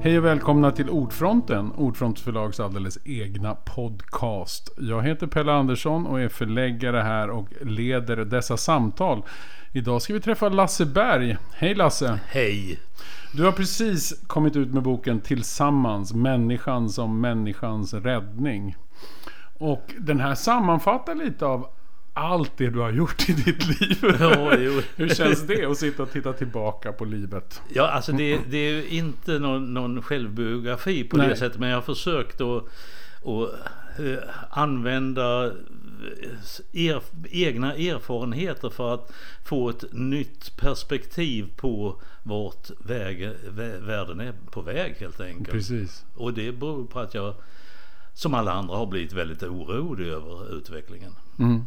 Hej och välkomna till Ordfronten, Ordfronts förlags alldeles egna podcast. Jag heter Pelle Andersson och är förläggare här och leder dessa samtal. Idag ska vi träffa Lasse Berg. Hej Lasse! Hej! Du har precis kommit ut med boken Tillsammans, människan som människans räddning. Och den här sammanfattar lite av allt det du har gjort i ditt liv. Ja. Hur känns det att sitta och titta tillbaka på livet? Ja, alltså det, det är ju inte någon, någon självbiografi på Nej. det sättet. Men jag har försökt att, att eh, använda eh, er, egna erfarenheter för att få ett nytt perspektiv på vart väg, vä- världen är på väg helt enkelt. Precis. Och det beror på att jag som alla andra har blivit väldigt orolig över utvecklingen. Mm.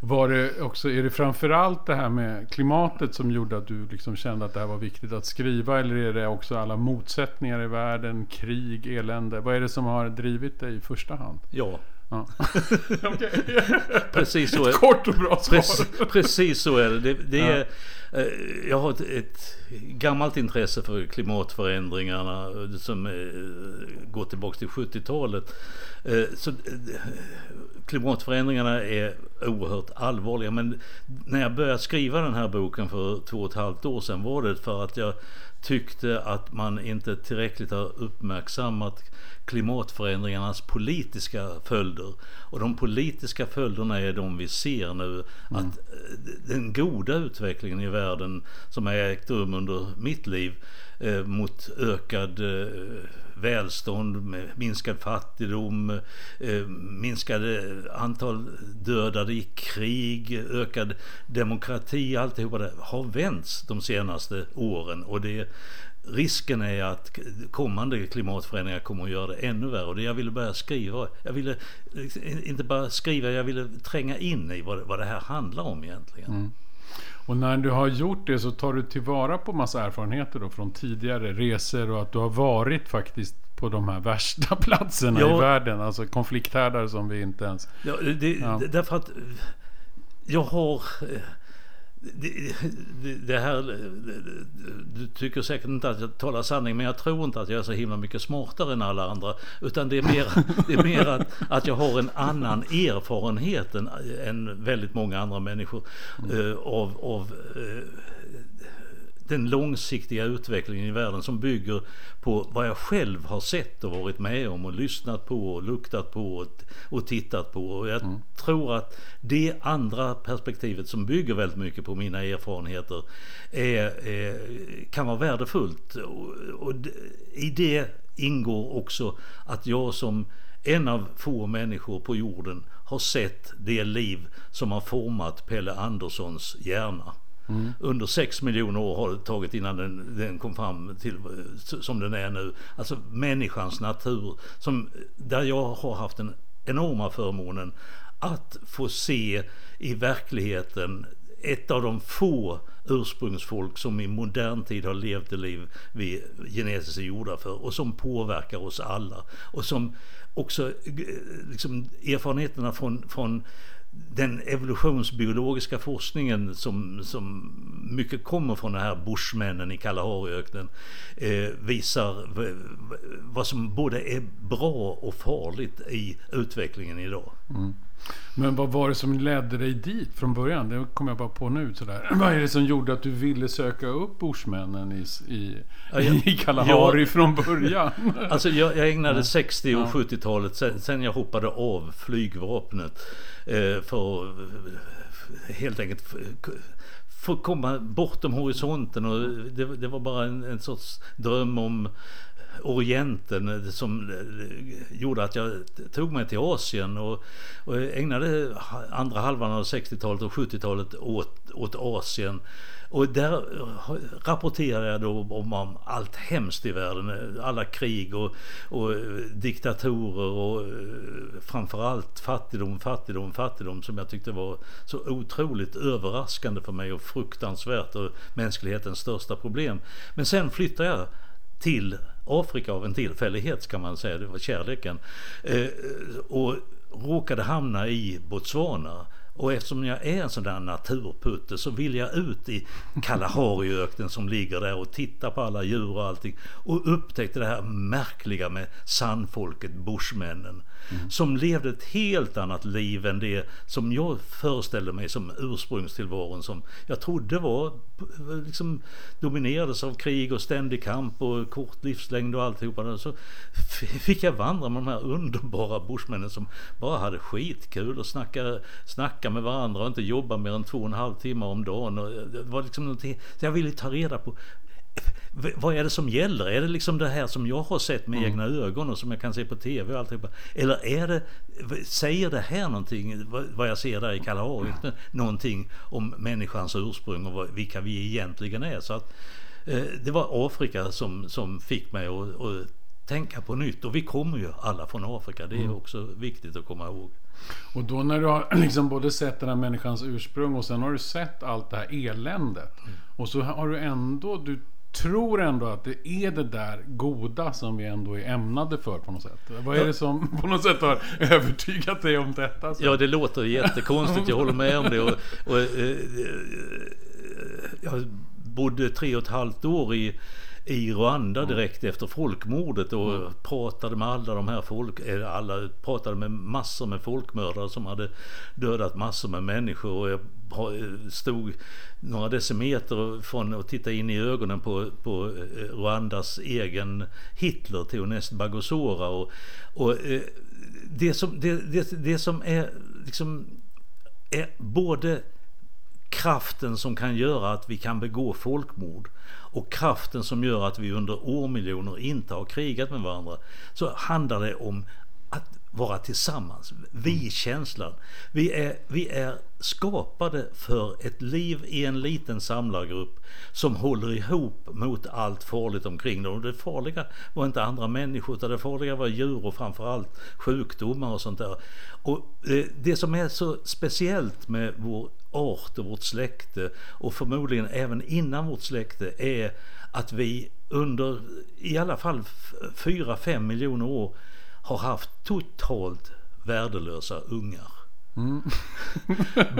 Var det också, är det framförallt det här med klimatet som gjorde att du liksom kände att det här var viktigt att skriva? Eller är det också alla motsättningar i världen, krig, elände? Vad är det som har drivit dig i första hand? Ja, Ja. Precis så är Kort och bra svar. Precis, precis så är det. det, det är, eh, jag har ett, ett gammalt intresse för klimatförändringarna eh, som eh, går tillbaka till 70-talet. Eh, Så, klimatförändringarna är oerhört allvarliga. Men när jag började skriva den här boken för två och ett halvt år sedan var det för att jag tyckte att man inte tillräckligt har uppmärksammat klimatförändringarnas politiska följder. Och de politiska följderna är de vi ser nu. Att eh, den goda utvecklingen i världen som har ägt rum under mitt liv eh, mot ökad eh, välstånd, minskad fattigdom, eh, minskade antal dödade i krig, ökad demokrati, alltihopa det har vänts de senaste åren. Och det, risken är att kommande klimatförändringar kommer att göra det ännu värre. Och det jag ville börja skriva, jag ville liksom inte bara skriva, jag ville tränga in i vad, vad det här handlar om egentligen. Och när du har gjort det så tar du tillvara på massa erfarenheter då från tidigare resor och att du har varit faktiskt på de här värsta platserna Ja. i världen. Alltså konflikthärdar som vi inte ens... Ja, det, Ja. därför att jag har... Det, det, det här, du tycker säkert inte att jag talar sanning men jag tror inte att jag är så himla mycket smartare än alla andra. Utan det är mer, det är mer att, att jag har en annan erfarenhet än, än väldigt många andra människor. eh, av, av uh, den långsiktiga utvecklingen i världen som bygger på vad jag själv har sett och varit med om och lyssnat på och luktat på och, och tittat på. Och jag tror att det andra perspektivet som bygger väldigt mycket på mina erfarenheter är, är, kan vara värdefullt. Och, och i det ingår också att jag som en av få människor på jorden har sett det liv som har format Pelle Anderssons hjärna. Mm. Under sex miljoner år har det tagit innan den, den kom fram till eh, som den är nu. Alltså människans natur. Som, där jag har haft den enorma förmånen att få se i verkligheten ett av de få ursprungsfolk som i modern tid har levt det liv vi genetiskt är gjorda för och som påverkar oss alla. Och som också eh, liksom, erfarenheterna från, från den evolutionsbiologiska forskningen som, som mycket kommer från de här bushmännen i Kalahariöknen eh, visar vad som både är bra och farligt i utvecklingen idag. Mm. Men vad var det som ledde dig dit från början? Det kommer jag bara på nu sådär. Vad är det som gjorde att du ville söka upp bushmännen i, i, Ja, jag- i Kalahari jag- från början? Alltså jag, jag ägnade 60 och Ja. 70-talet sen, sen jag hoppade av flygvapnet eh, för eh, helt enkelt få komma bortom horisonten och det, det var bara en, en sorts dröm om Orienten som eh, gjorde att jag tog mig till Asien och, och ägnade andra halvan av 60-talet och 70-talet åt, åt Asien. Och där rapporterade jag då om, om allt hemskt i världen. Alla krig och, och diktatorer och eh, framförallt fattigdom, fattigdom, fattigdom som jag tyckte var så otroligt överraskande för mig och fruktansvärt och mänsklighetens största problem. Men sen flyttade jag till Afrika av en tillfällighet kan man säga, det var kärleken. Eh, och råkade hamna i Botswana. Och eftersom jag är en sån där naturputte så vill jag ut i Kalahariöknen som ligger där och titta på alla djur och allting. Och upptäckte det här märkliga med sandfolket, bushmännen. Mm. Som levde ett helt annat liv än det som jag föreställde mig som ursprungstillvaron som jag trodde var liksom dominerades av krig och ständig kamp och kort livslängd och alltihopa. Så fick jag vandra med de här underbara bushmännen som bara hade skitkul och snacka, snacka med varandra och inte jobba mer än två och en halv timme om dagen. Och det var liksom någonting, jag ville ta reda på vad är det som gäller? Är det liksom det här som jag har sett med mm. egna ögon och som jag kan se på TV och alltihopa? Eller är det, säger det här någonting, vad jag ser där i Kalahari, någonting om människans ursprung och vad, vilka vi egentligen är? Så att, eh, det var Afrika som, som fick mig att, att tänka på nytt. Och vi kommer ju alla från Afrika, det är mm. också viktigt att komma ihåg. Och då när du har liksom både sett den här människans ursprung och sen har du sett allt det här eländet. Mm. Och så har du ändå, du tror ändå att det är det där goda som vi ändå är ämnade för på något sätt. Vad är det som på något sätt har övertygat dig om detta? Så? Ja, det låter jättekonstigt. Jag håller med om det. Och, och, eh, jag bodde tre och ett halvt år i i Rwanda direkt efter folkmordet och mm. pratade med alla de här folk, eh, alla pratade med massor med folkmördare som hade dödat massor med människor. Och jag eh, stod några decimeter från att titta in i ögonen på, på eh, Rwandas egen Hitler, Theonest Bagosora. Och, och det, som, det, det, det som är liksom är både kraften som kan göra att vi kan begå folkmord och kraften som gör att vi under årmiljoner inte har krigat med varandra så handlar det om att vara tillsammans. Vi-känslan. Vi är, vi är skapade för ett liv i en liten samlargrupp som håller ihop mot allt farligt omkring dem. Och det farliga var inte andra människor utan det farliga var djur och framförallt sjukdomar och sånt där. Och det som är så speciellt med vår art och vårt släkte och förmodligen även innan vårt släkte är att vi under i alla fall 4-5 miljoner år har haft totalt värdelösa ungar. Mm.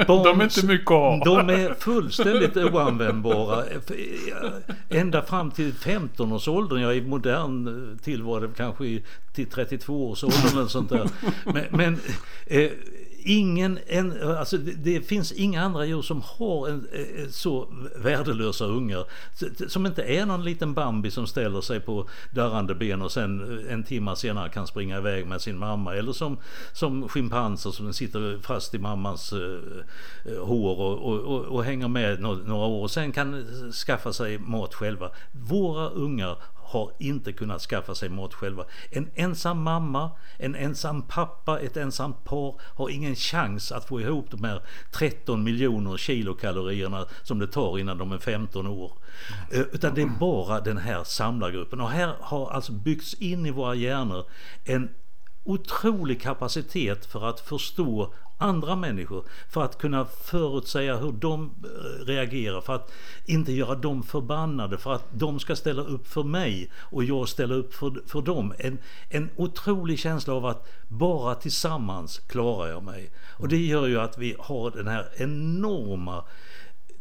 Barn, de är inte mycket att ha. De är fullständigt oanvändbara. Ända fram till 15-årsåldern, ja i modern tillvaro kanske till 32-årsåldern eller sånt där. Men, men eh, ingen, en, alltså det, det, finns inga andra djur som har en, eh, eh, så värdelösa ungar. Som inte är någon liten Bambi som ställer sig på darrande ben och sen eh, en timme senare kan springa iväg med sin mamma. Eller som, som schimpanser som sitter fast i mammans uh, hår och, och, och, och, hänger med några år och sen kan skaffa sig mat själva. Våra ungar har inte kunnat skaffa sig mat själva. En ensam mamma, en ensam pappa, ett ensamt par har ingen chans att få ihop de här 13 miljoner kilokalorierna som det tar innan de är 15 år. Eh, utan det är bara den här samlargruppen. Och här har alltså byggts in i våra hjärnor en otrolig kapacitet för att förstå andra människor för att kunna förutsäga hur de eh, reagerar, för att inte göra dem förbannade, för att de ska ställa upp för mig och jag ställer upp för, för dem. En, en otrolig känsla av att bara tillsammans klarar jag mig. Och det gör ju att vi har den här enorma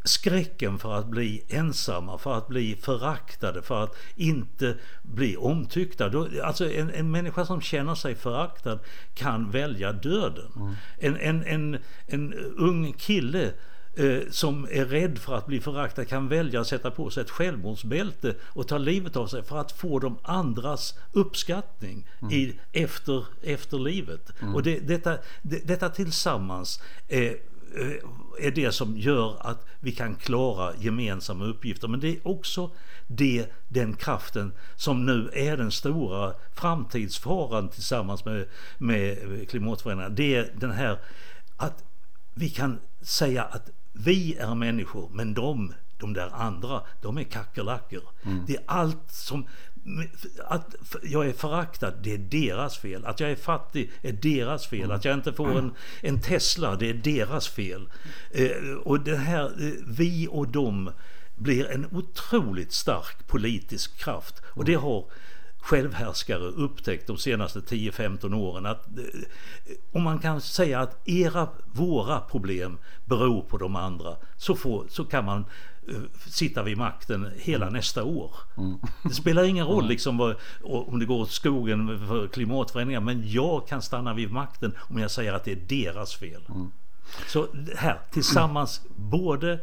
skräcken för att bli ensamma, för att bli föraktade, för att inte bli omtyckta. Alltså en, en människa som känner sig föraktad kan välja döden. Mm. En, en, en, en ung kille eh, som är rädd för att bli föraktad kan välja att sätta på sig ett självmordsbälte och ta livet av sig för att få de andras uppskattning mm. i, efter, efter livet. Mm. Och det, detta, det, detta tillsammans eh, Eh, är det som gör att vi kan klara gemensamma uppgifter. Men det är också det, den kraften som nu är den stora framtidsfaran tillsammans med, med klimatförändringarna. Det är den här att vi kan säga att vi är människor men de de där andra, de är kackerlackor. Mm. Det är allt som att jag är föraktad, det är deras fel. Att jag är fattig är deras fel. Att jag inte får en, en Tesla, det är deras fel. Eh, och det här, eh, vi och dem blir en otroligt stark politisk kraft. Och det har självhärskare upptäckt de senaste 10-15 åren att eh, om man kan säga att era, våra problem beror på de andra så, får, så kan man sitta vid makten hela mm. nästa år. Mm. Det spelar ingen roll mm. liksom vad, om det går åt skogen för klimatförändringar men jag kan stanna vid makten om jag säger att det är deras fel. Mm. Så här tillsammans både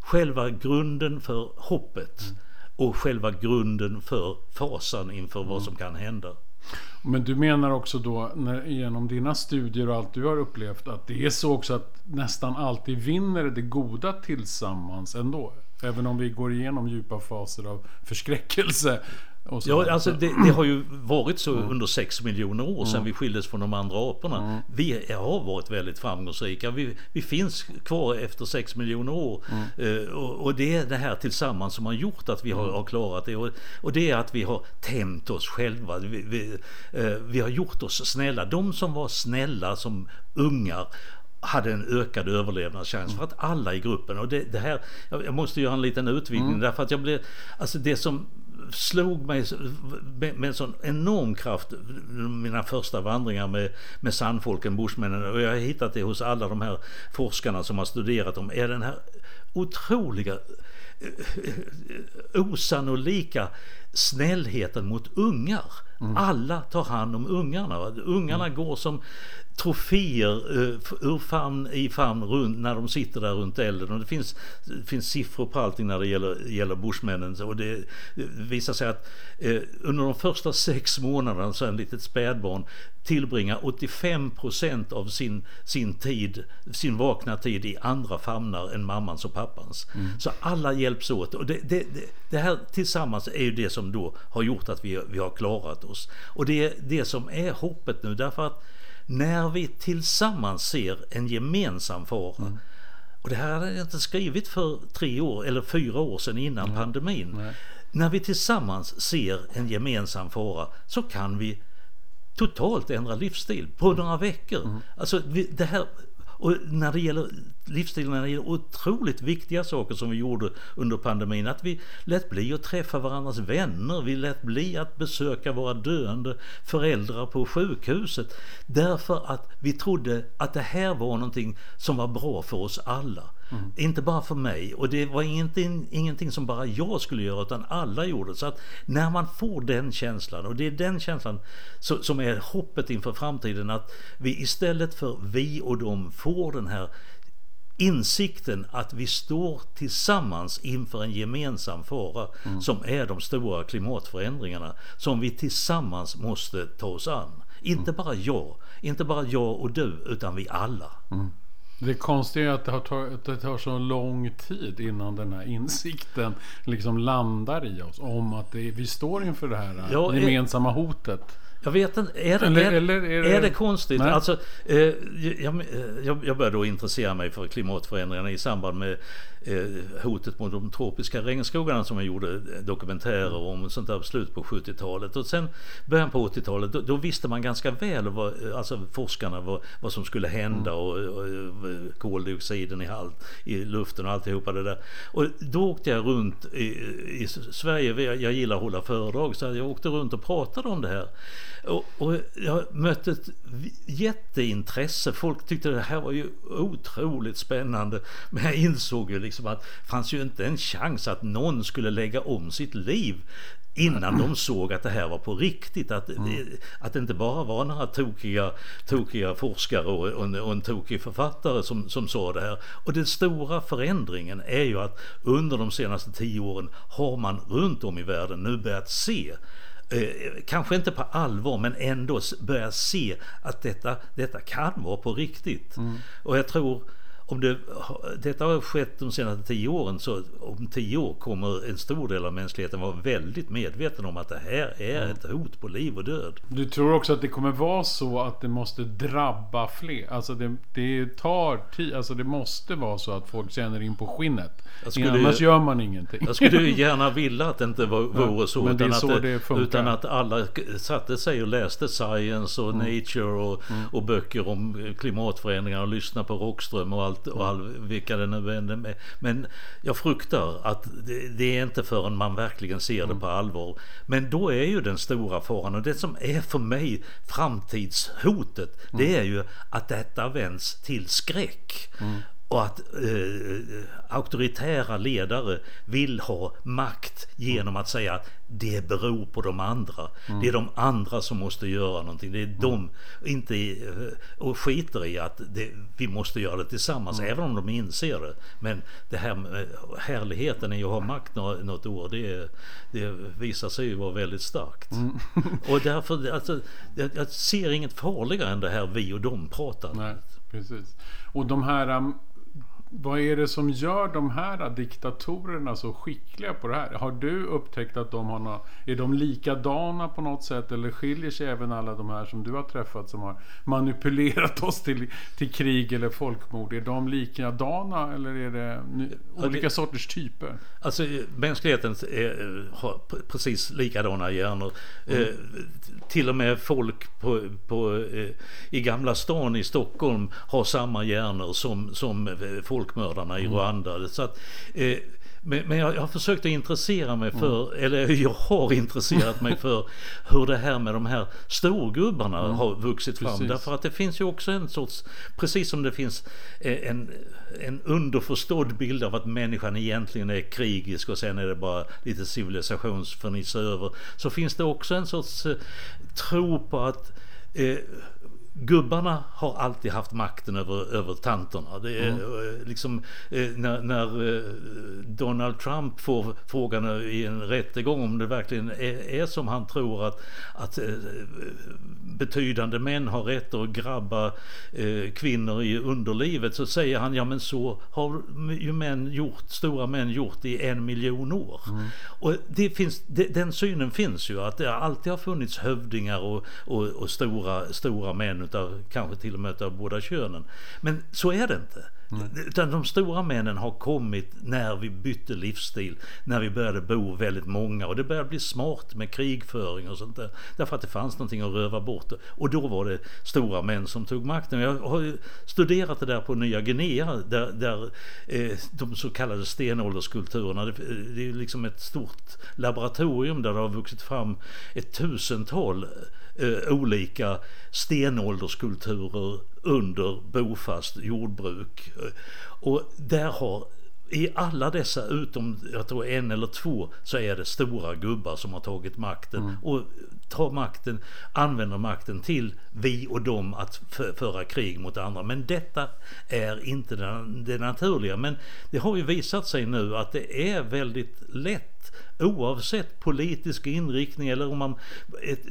själva grunden för hoppet mm. och själva grunden för fasan inför vad mm. som kan hända. Men du menar också då när, genom dina studier och allt du har upplevt att det är så också att nästan alltid vinner det goda tillsammans ändå? Även om vi går igenom djupa faser av förskräckelse Ja, alltså det, det, har ju varit så mm. under sex miljoner år sedan mm. vi skildes från de andra aporna. Mm. Vi har varit väldigt framgångsrika. Vi, vi finns kvar efter sex miljoner år. Uh, och, och, det är det här tillsammans som har gjort att vi har, mm. har klarat det. Och, och, det är att vi har tämt oss själva. Vi, vi, uh, vi har gjort oss snälla. De som var snälla som ungar hade en ökad överlevnadschans för att alla i gruppen och det, det här, jag måste göra en liten utvidgning mm. därför att jag blev, alltså det som slog mig med en sån enorm kraft mina första vandringar med, med sandfolken, bushmännen och jag har hittat det hos alla de här forskarna som har studerat dem, är den här otroliga osannolika snällheten mot ungar. Mm. Alla tar hand om ungarna. Ungarna mm. går som troféer uh, ur famn i famn runt, när de sitter där runt elden. Och det finns, det finns siffror på allting när det gäller, gäller bushmännen. Och det, det visar sig att uh, under de första sex månaderna så är en litet spädbarn tillbringar 85 procent av sin, sin tid, sin vakna tid i andra famnar än mammans och pappans. Mm. Så alla hjälps åt. Och det, det, det, här tillsammans är ju det som då har gjort att vi, vi har klarat oss. Och det är det som är hoppet nu därför att när vi tillsammans ser en gemensam fara mm. Och det här hade jag inte skrivit för tre år eller fyra år sedan innan mm. pandemin. Nej. När vi tillsammans ser en gemensam fara så kan vi totalt ändra livsstil på några veckor. Mm. Alltså det här, och när det gäller livsstilen, när det gäller otroligt viktiga saker som vi gjorde under pandemin, att vi lät bli att träffa varandras vänner, vi lät bli att besöka våra döende föräldrar på sjukhuset, därför att vi trodde att det här var någonting som var bra för oss alla. Mm. Inte bara för mig och det var ingenting, ingenting som bara jag skulle göra utan alla gjorde. Så att när man får den känslan och det är den känslan så, som är hoppet inför framtiden att vi istället för vi och dem får den här insikten att vi står tillsammans inför en gemensam fara mm. som är de stora klimatförändringargarna som vi tillsammans måste ta oss an. Inte mm. bara jag, inte bara jag och du, utan vi alla. Mm. Det konstiga är att det, har tagit, det tar så lång tid innan den här insikten liksom landar i oss om att det, vi står inför det här ja, gemensamma hotet. Jag vet inte, är det, eller, är, eller är, det, är det konstigt? Alltså, eh, jag, jag, jag började då intressera mig för klimatförändringarna i samband med hotet mot de tropiska regnskogarna som jag gjorde dokumentärer om sånt där slut på 70-talet. Och sen början på 80-talet, då, då, visste man ganska väl, vad, alltså forskarna, vad, vad som skulle hända mm. och, och, och koldioxiden i, halt, i luften och alltihopa det där. Och då åkte jag runt i, i Sverige, jag gillar att hålla föredrag, så jag åkte runt och pratade om det här. Och, och jag mötte ett jätteintresse. Folk tyckte det här var ju otroligt spännande. Men jag insåg ju liksom att det fanns ju inte en chans att någon skulle lägga om sitt liv innan de såg att det här var på riktigt. Att, mm. att det inte bara var några tokiga, tokiga forskare och, och, en, och en tokig författare som, som sa det här. Och den stora förändringen är ju att under de senaste tio åren har man runt om i världen nu börjat se Eh, kanske inte på allvar men ändå börja se att detta, detta kan vara på riktigt. Mm. Och jag tror om det, detta har skett de senaste tio åren så om tio år kommer en stor del av mänskligheten vara väldigt medveten om att det här är ett hot på liv och död. Du tror också att det kommer vara så att det måste drabba fler? Alltså det, det tar tid, alltså det måste vara så att folk känner in på skinnet. Skulle, Annars gör man ingenting. Jag skulle gärna vilja att det inte var, vore så. Men utan, så att det, utan att alla satte sig och läste Science och mm. Nature och, mm. och böcker om klimatförändringar och lyssnade på Rockström och allt allt och all, vilka det nu är. Men jag fruktar att det, det är inte förrän man verkligen ser det på allvar. Men då är ju den stora faran och det som är för mig framtidshotet det är ju att detta vänds till skräck. Och att eh, auktoritära ledare vill ha makt genom att säga att det beror på de andra. Mm. Det är de andra som måste göra någonting. Det är mm. de, inte, eh, och skiter i att det, vi måste göra det tillsammans, mm. även om de inser det. Men det här med härligheten i att ha makt något år, det, det visar sig ju vara väldigt starkt. Mm. och därför, alltså, jag, jag, ser inget farligare än det här vi och de pratar. Nej, precis. Och de här um, vad är det som gör de här diktatorerna så skickliga på det här? Har du upptäckt att de har några, är de likadana på något sätt eller skiljer sig även alla de här som du har träffat som har manipulerat oss till, till krig eller folkmord? Är de likadana eller är det olika sorters typer? Alltså mänskligheten är, har precis likadana hjärnor. Mm. Eh, till och med folk på, på, eh, i Gamla stan i Stockholm har samma hjärnor som, som eh, folk folkmördarna i mm. Rwanda. Så att, eh, men, men jag, jag, har försökt att intressera mig för, mm. eller jag har intresserat mig för hur det här med de här storgubbarna mm. har vuxit fram. Precis. Därför att det finns ju också en sorts, precis som det finns eh, en, en underförstådd bild av att människan egentligen är krigisk och sen är det bara lite civilisationsförnisse över. Så finns det också en sorts eh, tro på att eh, gubbarna har alltid haft makten över, över tanterna. Det är mm. liksom eh, när, när, eh, Donald Trump får frågan i en rättegång om det verkligen är, är som han tror att, att betydande män har rätt att grabba kvinnor i underlivet så säger han ja men så har ju män gjort, stora män gjort i en miljon år. Mm. Och det finns, den synen finns ju att det alltid har funnits hövdingar och, och, och stora, stora män utav, kanske till och med av båda könen. Men så är det inte. Mm. Utan de stora männen har kommit när vi bytte livsstil, när vi började bo väldigt många och det började bli smart med krigföring och sånt där. Därför att det fanns någonting att röva bort. Och då var det stora män som tog makten. Jag har studerat det där på Nya Guinea, där, där eh, de så kallade stenålderskulturerna, det, det är liksom ett stort laboratorium där det har vuxit fram ett tusental eh, olika stenålderskulturer under bofast jordbruk. Och där har i alla dessa, utom jag tror en eller två, så är det stora gubbar som har tagit makten. Mm. Och tar makten, använder makten till vi och dem att föra krig mot andra. Men detta är inte det naturliga. Men det har ju visat sig nu att det är väldigt lätt oavsett politisk inriktning eller om man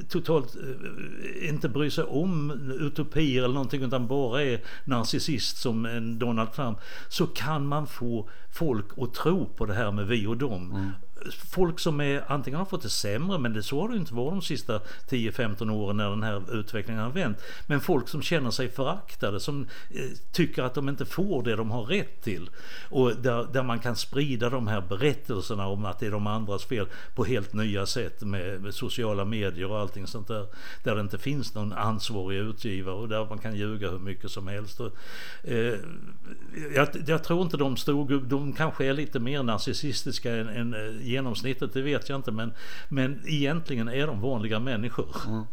totalt eh, inte bryr sig om utopier eller någonting utan bara är narcissist som en Donald Trump så kan man få folk att tro på det här med vi och dem. Mm folk som är antingen har fått det sämre, men det så har det inte varit de sista 10-15 åren när den här utvecklingen har vänt. Men folk som känner sig föraktade, som eh, tycker att de inte får det de har rätt till. Och där, där man kan sprida de här berättelserna om att det är de andras fel på helt nya sätt med, med sociala medier och allting sånt där. Där det inte finns någon ansvarig utgivare och där man kan ljuga hur mycket som helst. Och, eh, jag, jag, tror inte de stod, de kanske är lite mer narcissistiska än, än eh, genomsnittet, det vet jag inte. Men, men egentligen är de vanliga människor. Mm.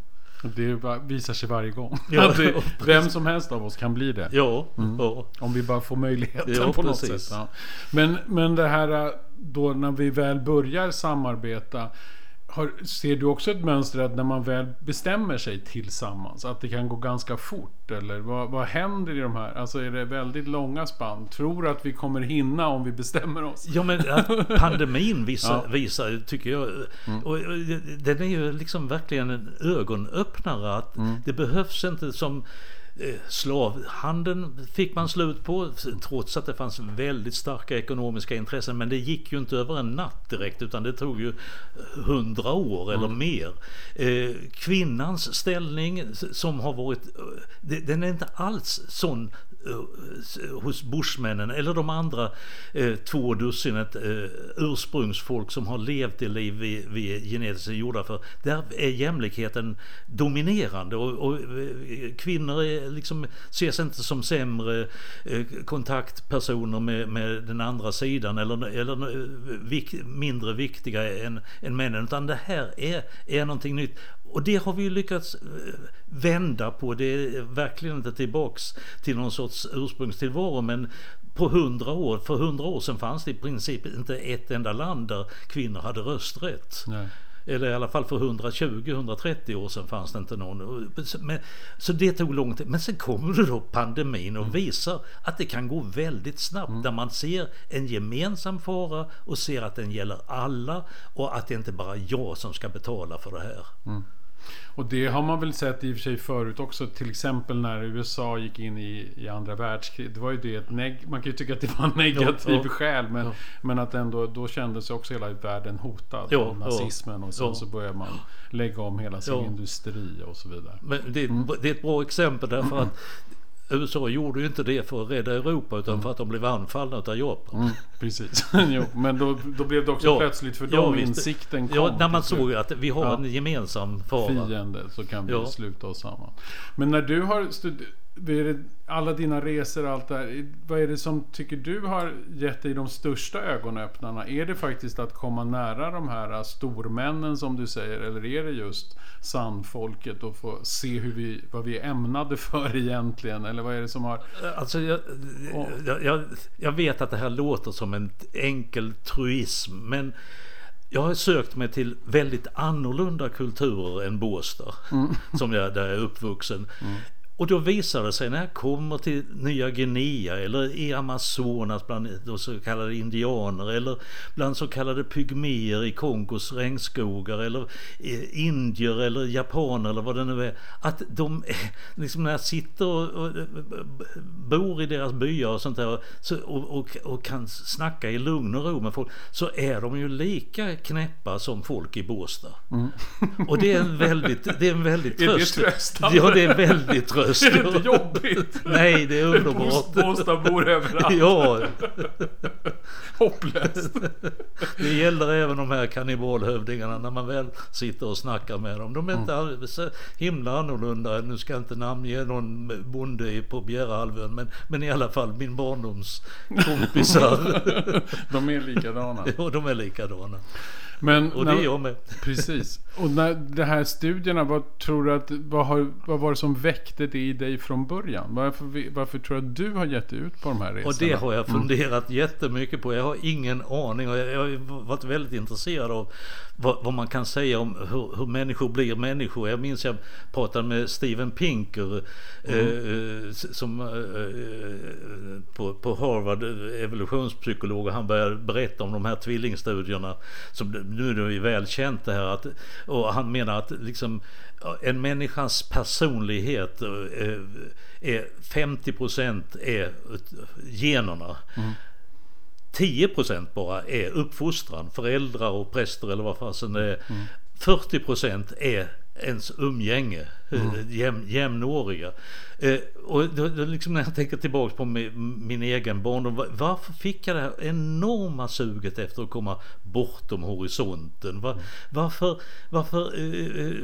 Det visar sig varje gång. Ja, det, vem som helst av oss kan bli det. Ja, mm. ja. Om vi bara får möjligheten ja, på precis. något sätt. Ja. Men, men det här då när vi väl börjar samarbeta. Har, ser du också ett mönster att när man väl bestämmer sig tillsammans att det kan gå ganska fort? Eller vad, vad händer i de här? Alltså är det väldigt långa spann? Tror du att vi kommer hinna om vi bestämmer oss? Ja men pandemin visar, ja. visar tycker jag, mm. och, och, den är ju liksom verkligen en ögonöppnare att mm. det behövs inte som slavhandeln fick man slut på trots att det fanns väldigt starka ekonomiska intressen. Men det gick ju inte över en natt direkt utan det tog ju hundra år eller mm. mer. Eh, kvinnans ställning som har varit, den är inte alls sån Eh, hos bushmännen eller de andra eh, två dussinet eh, ursprungsfolk som har levt det liv vi, vi är genetiskt gjorda för. Där är jämlikheten dominerande och, och eh, kvinnor är liksom, ses inte som sämre eh, kontaktpersoner med, med den andra sidan eller, eller vik, mindre viktiga än, än männen utan det här är, är någonting nytt. Och det har vi ju lyckats eh, vända på. Det är verkligen inte tillbaks till någon sorts ursprungstillvaro men på hundra år, för hundra år sedan fanns det i princip inte ett enda land där kvinnor hade rösträtt. Nej. Eller i alla fall för 120-130 år sedan fanns det inte någon. Men, så det tog lång tid. Men sen kommer då pandemin och mm. visar att det kan gå väldigt snabbt. Mm. Där man ser en gemensam fara och ser att den gäller alla och att det inte bara är jag som ska betala för det här. Mm. Och det har man väl sett i och för sig förut också. Till exempel när USA gick in i, i andra världskriget. Det var ju det ett neg Man kan ju tycka att det var en negativ ja, skäl. Men, ja. men att ändå då kändes också hela världen hotad av nazismen. Och sen så började man lägga om hela sin industri och så vidare. Men det, mm. det är ett bra exempel därför att USA gjorde ju inte det för att rädda Europa utan mm. för att de blev anfallna av Japan. Mm, precis. jo, men då, då blev det också ja, plötsligt för dem ja, insikten kom. Ja, när man såg att vi har ja. en gemensam fara. Fiende så kan vi ja. sluta oss samman. Men när du har studerat alla dina resor och allt det här. Vad är det som tycker du har gett dig de största ögonöppnarna? Är det faktiskt att komma nära de här stormännen som du säger? Eller är det just sandfolket och få se hur vi, vad vi är ämnade för egentligen? Eller vad är det som har... Alltså jag, jag, jag vet att det här låter som en enkel truism. Men jag har sökt mig till väldigt annorlunda kulturer än Båstad. Mm. Som jag, där jag är uppvuxen. Mm. Och då visar det sig när jag kommer till Nya Guinea eller i Amazonas bland de så kallade indianer eller bland så kallade pygméer i Kongos regnskogar eller indier eller japaner eller vad det nu är. Att de, liksom när jag sitter och, och bor i deras byar och sånt där och, och, och, kan snacka i lugn och ro med folk så är de ju lika knäppa som folk i Båstad. Mm. Och det är en väldigt, det är en väldigt tröst. Är det tröstande? Ja, det är väldigt tröst röst. Är det inte jobbigt? Nej, det är underbart. Båstadbor överallt. Ja. Hopplöst. Det gäller även de här kannibalhövdingarna när man väl sitter och snackar med dem. De är inte mm. så himla annorlunda. Nu ska jag inte namnge någon bonde på Bjärehalvön men, men i alla fall min barndoms kompisar. de är likadana. Ja, de är likadana. Men och det är jag med. Precis. Och när de här studierna, vad tror du att, vad, har, vad var det som väckte det i dig från början? Varför, varför tror du att du har gett ut på de här resorna? Och det har jag mm. funderat mm. jättemycket på. Jag har ingen aning och jag, jag har varit väldigt intresserad av vad, vad man kan säga om hur, hur, människor blir människor. Jag minns jag pratade med Steven Pinker mm. eh, som eh, på, på Harvard, evolutionspsykolog och han började berätta om de här tvillingstudierna som nu är det ju väl känt det här att, och han menar att liksom en människas personlighet är, eh, är 50% är generna. Mm. 10% bara är uppfostran, föräldrar och präster eller vad fasen det är. Mm. 40% är ens umgänge, mm. jäm, jämnåriga. Eh, och då, då liksom när jag tänker tillbaka på min, min egen barndom, varför fick jag det här enorma suget efter att komma bortom horisonten? Var, mm. Varför, varför, eh, eh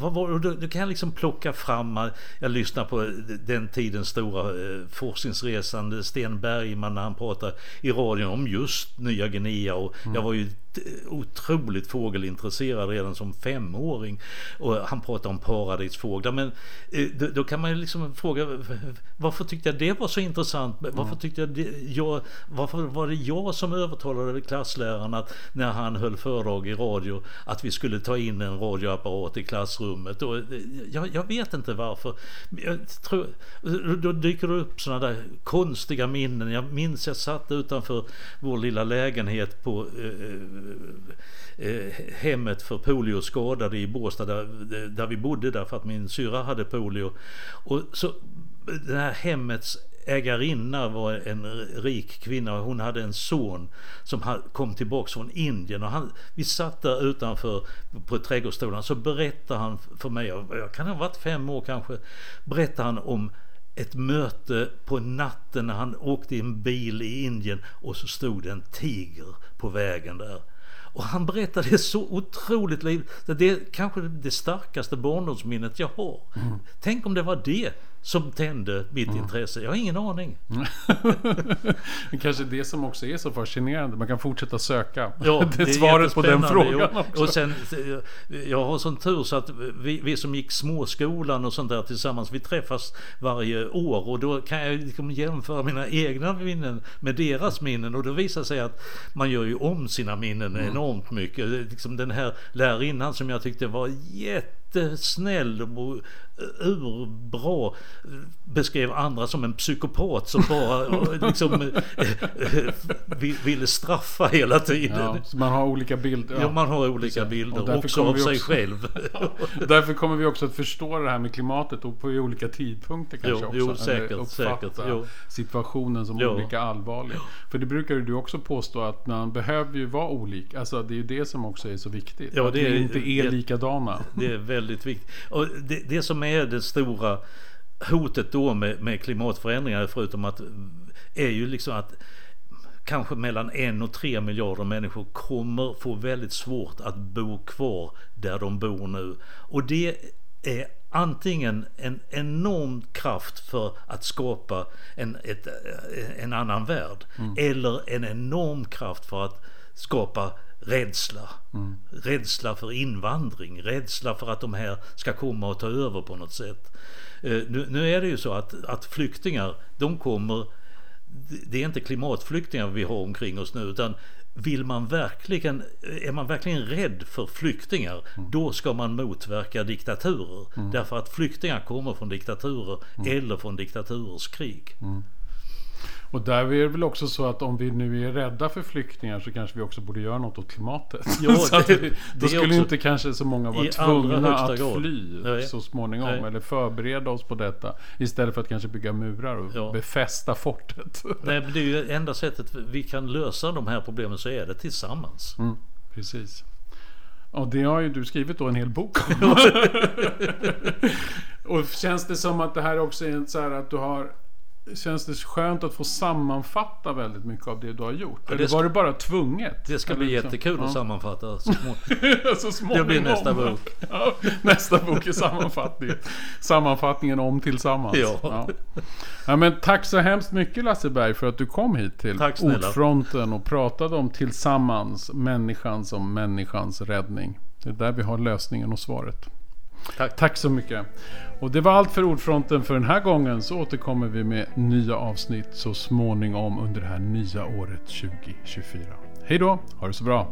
var, var, då, då, kan jag liksom plocka fram, jag lyssnar på den tidens stora eh, forskningsresande Sten Bergman när han pratar i radion om just Nya Guinea och mm. jag var ju otroligt fågelintresserad redan som femåring och han pratar om paradisfåglar men eh, då, då kan man ju liksom fråga varför tyckte jag det var så intressant? Varför mm. tyckte jag det, jag, varför var det jag som övertalade klassläraren att när han höll föredrag i radio att vi skulle ta in en radioapparat i klassrummet? Och, jag, jag vet inte varför. Jag tror, då dyker det upp sådana där konstiga minnen. Jag minns jag satt utanför vår lilla lägenhet på eh, eh, hemmet för polioskadade i Båstad där, där vi bodde därför att min min syra hade polio. Och så det här hemmets ägarinna var en rik kvinna och hon hade en son som kom tillbaks från Indien och han, vi satt där utanför på trädgårdsstolen så berättade han för mig, jag kan ha varit fem år kanske, berättade han om ett möte på natten när han åkte i en bil i Indien och så stod det en tiger på vägen där. Och han berättade så otroligt liv. Det är kanske det starkaste barndomsminnet jag har. Mm. Tänk om det var det som tände mitt mm. intresse. Jag har ingen aning. det kanske är det som också är så fascinerande. Man kan fortsätta söka. Ja, det är svaret på den frågan också. Och sen, jag har sån tur så att vi, vi, som gick småskolan och sånt där tillsammans, vi träffas varje år och då kan jag liksom jämföra mina egna minnen med deras minnen och då visar sig att man gör ju om sina minnen mm. enormt mycket. Liksom den här lärarinnan som jag tyckte var jätte jättesnäll och urbra beskrev andra som en psykopat som bara liksom ville straffa hela tiden. Ja, man har olika bilder. Ja, man har olika bilder också av sig också, själv. därför kommer vi också att förstå det här med klimatet och på olika tidpunkter kanske jo, också. Jo, säkert, säkert. Jo. situationen som jo. olika allvarlig. För det brukar ju du också påstå att man behöver ju vara olika. Alltså det är ju det som också är så viktigt. Ja, att det vi är, inte är det, likadana. Det är väldigt viktigt. Och det, det som är det stora hotet då med, med klimatförändringar förutom att är ju liksom att kanske mellan en och tre miljarder människor kommer få väldigt svårt att bo kvar där de bor nu. Och det är antingen en enorm kraft för att skapa en, ett, en annan värld mm. eller en enorm kraft för att skapa rädsla. Mm. Rädsla för invandring, rädsla för att de här ska komma och ta över på något sätt. Eh, nu, nu är det ju så att, att flyktingar, de kommer, det är inte klimatflyktingar vi har omkring oss nu utan vill man verkligen, är man verkligen rädd för flyktingar, mm. då ska man motverka diktaturer. Mm. Därför att flyktingar kommer från diktaturer mm. eller från diktaturers krig. Och där är det väl också så att om vi nu är rädda för flyktingar så kanske vi också borde göra något åt klimatet. Så det, vi, då skulle inte kanske så många vara tvungna att grad. fly Nej. så småningom. Nej. Eller förbereda oss på detta. Istället för att kanske bygga murar och ja. befästa fortet. Nej, men det är ju enda sättet vi kan lösa de här problemen så är det tillsammans. Mm, precis. Och det har ju du skrivit då en hel bok om. och känns det som att det här också är så här att du har Känns det skönt att få sammanfatta väldigt mycket av det du har gjort? Ja, Eller var det bara tvunget? Det ska bli liksom? jättekul ja. att sammanfatta så, små... så Det blir nästa bok. Ja, nästa bok är sammanfattning. Sammanfattningen om tillsammans. Ja. ja. men tack så hemskt mycket Lasse Berg för att du kom hit till Ordfronten och pratade om tillsammans, människan som människans räddning. Det är där vi har lösningen och svaret. Tack. Tack så mycket. Och det var allt för Ordfronten för den här gången. Så återkommer vi med nya avsnitt så småningom under det här nya året 2024. Hej då, ha det så bra.